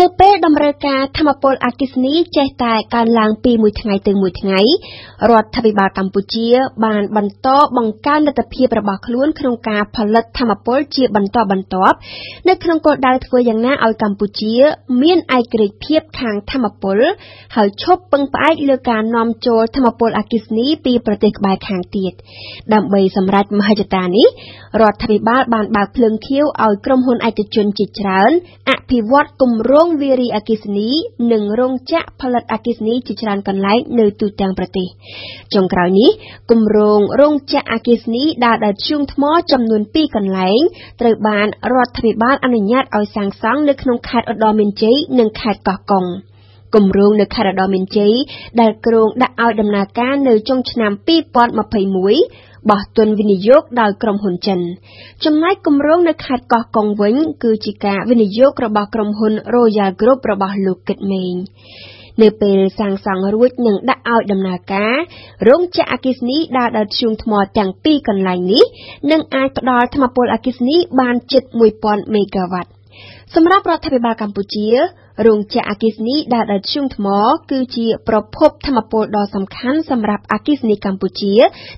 នៅពេលតម្រូវការធម្មពលអគ្គិសនីចេះតែកើនឡើងពីមួយថ្ងៃទៅមួយថ្ងៃរដ្ឋាភិបាលកម្ពុជា បានបន្តបង្កើនលទ្ធភាពរបស់ខ្លួនក្នុងការផលិតធម្មពលជាបន្តបន្ទាប់នៅក្នុងគោលដៅធ្វើយ៉ាងណាឲ្យកម្ពុជា មានឯករាជ្យភាពខាងធម្មពល ហើយឈប់ពឹងផ្អែកលើការនាំចូលធម្មពលអគ្គិសនីពីប្រទេសក្បែរខាងទៀតដើម្បីសម្រេចមហិច្ឆតានេះរដ្ឋាភិបាលបានបើកភ្លើងខៀវឲ្យក្រុមហ៊ុនឯកជនជាច្រើនអភិវឌ្ឍគម្រោងវារីអគ្គិសនីនិងរោងចក្រផលិតអគ្គិសនីជាច្រើនកន្លែងនៅទូទាំងប្រទេសចុងក្រោយនេះគម្រោងរោងចក្រអគ្គិសនីដើរដោយធ្យូងថ្មចំនួន2កន្លែងត្រូវបានរដ្ឋាភិបាលអនុញ្ញាតឲ្យសាងសង់នៅក្នុងខេត្តឧត្តរមានជ័យនិងខេត្តកោះកុងគម្រោងនៅខេត្តឧត្តរមានជ័យដែលគ្រោងដាក់ឲ្យដំណើរការនៅចុងឆ្នាំ2021 បោះទុនវិនិយោគដោយក្រុមហ៊ុនចិន ចំណែកគម្រោងនៅខេត្តកោះកុងវិញ គឺជាការវិនិយោគរបស់ក្រុមហ៊ុន Royal Group របស់លោកគិតមេងនៅពេលសាងសង់រួចនិងដាក់ឲ្យដំណើរការរោងចក្រអគ្គិសនីដើរដោយធ្យូងថ្មទាំងពីរកន្លែងនេះនឹងអាចផ្ដល់ថ្មពលអគ្គិសនីបានជិត1000មេហ្គាវ៉ាត់សម្រាប់រដ្ឋាភិបាលកម្ពុជា រោងចក្រអគ្គិសនីដែលដុតធ្យូងថ្ម គឺជាប្រភពធម្មពលដ៏សំខាន់សម្រាប់អគ្គិសនីកម្ពុជា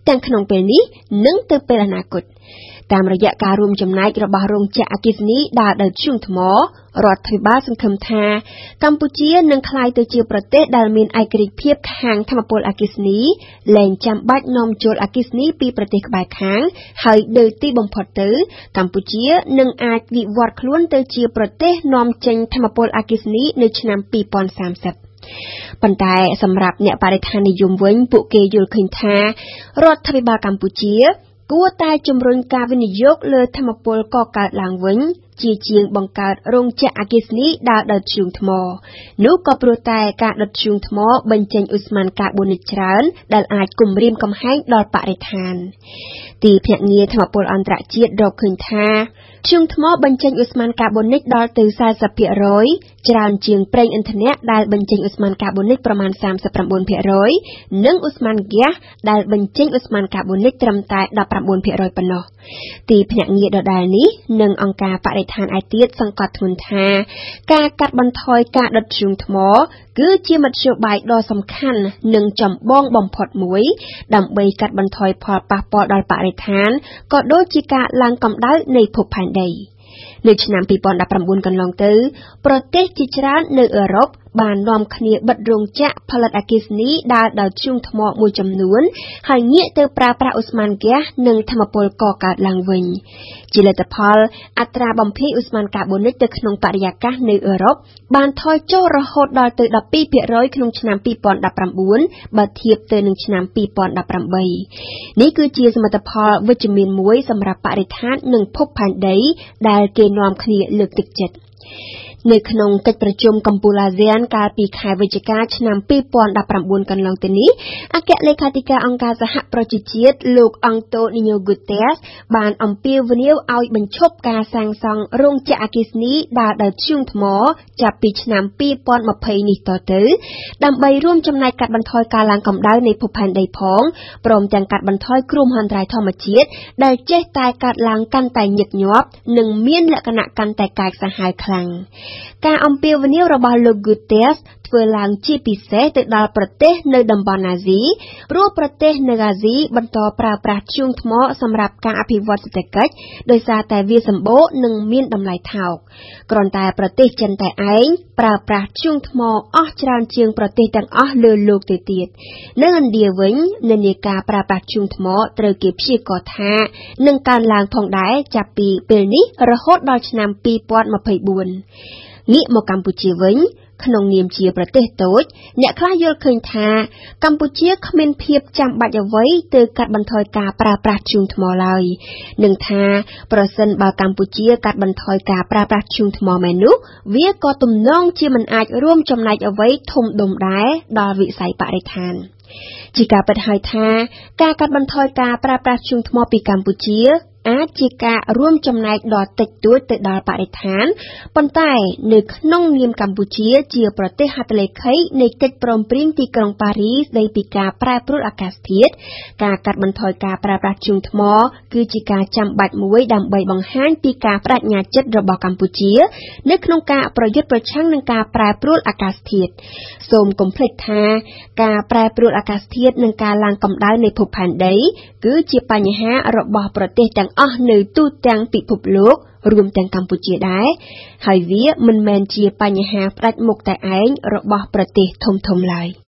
ទាំងក្នុងពេលនេះ និងទៅពេលអនាគត តាមរយៈការរួមចំណែករបស់រោងចក្រអគ្គិសនីដើរដោយធ្យូងថ្ម រដ្ឋាភិបាលសង្ឃឹមថាកម្ពុជានឹងក្លាយទៅជាប្រទេសដែលមានឯករាជ្យភាពខាងធម្មពលអគ្គិសនីលែងចាំបាច់នាំចូលអគ្គិសនីពីប្រទេសក្បែរខាង ហើយដោយទីបំផុតទៅ កម្ពុជានឹងអាចវិវត្តខ្លួនទៅជាប្រទេសនាំចេញធម្មពលអគ្គិសនីនៅឆ្នាំ2030ប៉ុន្តែសម្រាប់អ្នកបរិស្ថាននិយមវិញពួកគេយល់ឃើញថារដ្ឋាភិបាលកម្ពុជា គួរតែជំរុញការវិនិយោគលើធម្មពលកកើតឡើងវិញ ជាជាងបង្កើតរោងចក្រអគ្គិសនីដើរដោយធ្យូងថ្ម នោះក៏ព្រោះតែការដុតធ្យូងថ្មបញ្ចេញឧស្ម័នកាបូនិកច្រើន ដែលអាចគំរាមកំហែងដល់បរិស្ថាន ទីភ្នាក់ងារធម្មពលអន្តរជាតិរកឃើញថាធ្យូងថ្មបញ្ចេញឧស្ម័នកាបូនិកដល់ទៅ40%ច្រើនជាងប្រេងឥន្ធនៈដែលបញ្ចេញឧស្ម័នកាបូនិកប្រមាណ39%និងឧស្ម័នហ្គាសដែលបញ្ចេញឧស្ម័នកាបូនិកត្រឹមតែ19%ប៉ុណ្ណោះទីភ្នាក់ងារដដែលនេះនិងអង្គការបរិស្ថានឯទៀតសង្កត់ធ្ងន់ថា ការកាត់បន្ថយការដុតធ្យូងថ្ម គឺជាមធ្យោបាយដ៏សំខាន់និងចម្បងបំផុតមួយ ដើម្បីកាត់បន្ថយផលប៉ះពាល់ដល់បរិស្ថានក៏ដូចជាការឡើងកម្ដៅនៃភពផែនដី នៅឆ្នាំ2019កន្លងទៅ ប្រទេសជាច្រើននៅអឺរ៉ុបបាននាំគ្នាបិទរោងចក្រផលិតអគ្គិសនីដើរដោយធ្យូងថ្មមួយចំនួន ហើយងាកទៅប្រើប្រាស់ឧស្ម័នហ្គាសនិងថាមពលកកើតឡើងវិញ ជាលទ្ធផល អត្រាបំភាយឧស្ម័នកាបូនិកទៅក្នុងបរិយាកាសនៅអឺរ៉ុបបានថយចុះរហូតដល់ទៅ12%ក្នុងឆ្នាំ2019បើធៀបទៅនឹងឆ្នាំ2018នេះគឺជាសមិទ្ធផលវិជ្ជមានមួយសម្រាប់បរិស្ថាននិងភពផែនដីដែលគេនាំគ្នាលើកទឹកចិត្ត នៅក្នុងកិច្ចប្រជុំកំពូលអាស៊ានកាលពីខែវិច្ឆិកាឆ្នាំ2019កន្លងទៅនេះអគ្គលេខាធិការអង្គការសហប្រជាជាតិលោកអង់តូនីញ៉ូហ្គូតេសបានអំពាវនាវឲ្យបញ្ឈប់ការសាងសង់រោងចក្រអគ្គិសនីដើរដោយធ្យូងថ្មចាប់ពីឆ្នាំ2020នេះតទៅដើម្បីរួមចំណែកកាត់បន្ថយការឡើងកម្ដៅនៃភពផែនដីផងព្រមទាំងកាត់បន្ថយគ្រោះមហន្តរាយធម្មជាតិដែលចេះតែកើតឡើងកាន់តែញឹកញាប់និងមានលក្ខណៈកាន់តែកាចសាហាវខ្លាំងការអំពាវនាវរបស់លោក Guterres ធ្វើឡើងជាពិសេសទៅដល់ប្រទេសនៅតំបន់អាស៊ីព្រោះប្រទេសនៅអាស៊ីបន្តប្រើប្រាស់ធ្យូងថ្មសម្រាប់ការអភិវឌ្ឍសេដ្ឋកិច្ចដោយសារតែវាសម្បូរនិងមានតម្លៃថោកគ្រាន់តែប្រទេសចិនតែឯងប្រើប្រាស់ធ្យូងថ្មអស់ច្រើនជាងប្រទេសទាំងអស់លើលោកទៅទៀតនៅឥណ្ឌាវិញនិន្នាការប្រើប្រាស់ធ្យូងថ្មត្រូវគេព្យាករណ៍ថានឹងកើនឡើងផងដែរចាប់ពីពេលនេះរហូតដល់ឆ្នាំ2024ងាកមកកម្ពុជាវិញ ក្នុងនាមជាប្រទេសតូច អ្នកខ្លះយល់ឃើញថាកម្ពុជាគ្មានភាពចាំបាច់អ្វីទៅកាត់បន្ថយការប្រើប្រាស់ធ្យូងថ្មឡើយនឹងថាប្រសិនបើកម្ពុជាកាត់បន្ថយការប្រើប្រាស់ធ្យូងថ្មមែននោះវាក៏ទំនងជាមិនអាចរួមចំណែកអ្វីធំដុំដែរដល់វិស័យបរិស្ថានជាការពិតហើយថា ការកាត់បន្ថយការប្រើប្រាស់ធ្យូងថ្មពីកម្ពុជា អាចជាការរួមចំណែកដ៏តិចតួចទៅដល់បរិស្ថាន ប៉ុន្តែនៅក្នុងនាមកម្ពុជាជាប្រទេសហត្ថលេខីនៃកិច្ចព្រមព្រៀងទីក្រុងប៉ារីសស្តីពីការប្រែប្រួលអាកាសធាតុការកាត់បន្ថយការប្រើប្រាស់ធ្យូងថ្ម គឺជាការចាំបាច់មួយដើម្បីបង្ហាញពីការបដិញ្ញាចិត្តរបស់កម្ពុជា នៅក្នុងការប្រយុទ្ធប្រឆាំងនឹងការប្រែប្រួលអាកាសធាតុសូមកុំភ្លេចថាការប្រែប្រួលអាកាសធាតុនិងការឡើងកម្ដៅនៃភពផែនដី គឺជាបញ្ហារបស់ប្រទេសទាំងអស់នៅទូទាំងពិភពលោករួមទាំងកម្ពុជាដែរហើយវាមិនមែនជាបញ្ហាផ្ដាច់មុខតែឯងរបស់ប្រទេសធំៗឡើយ។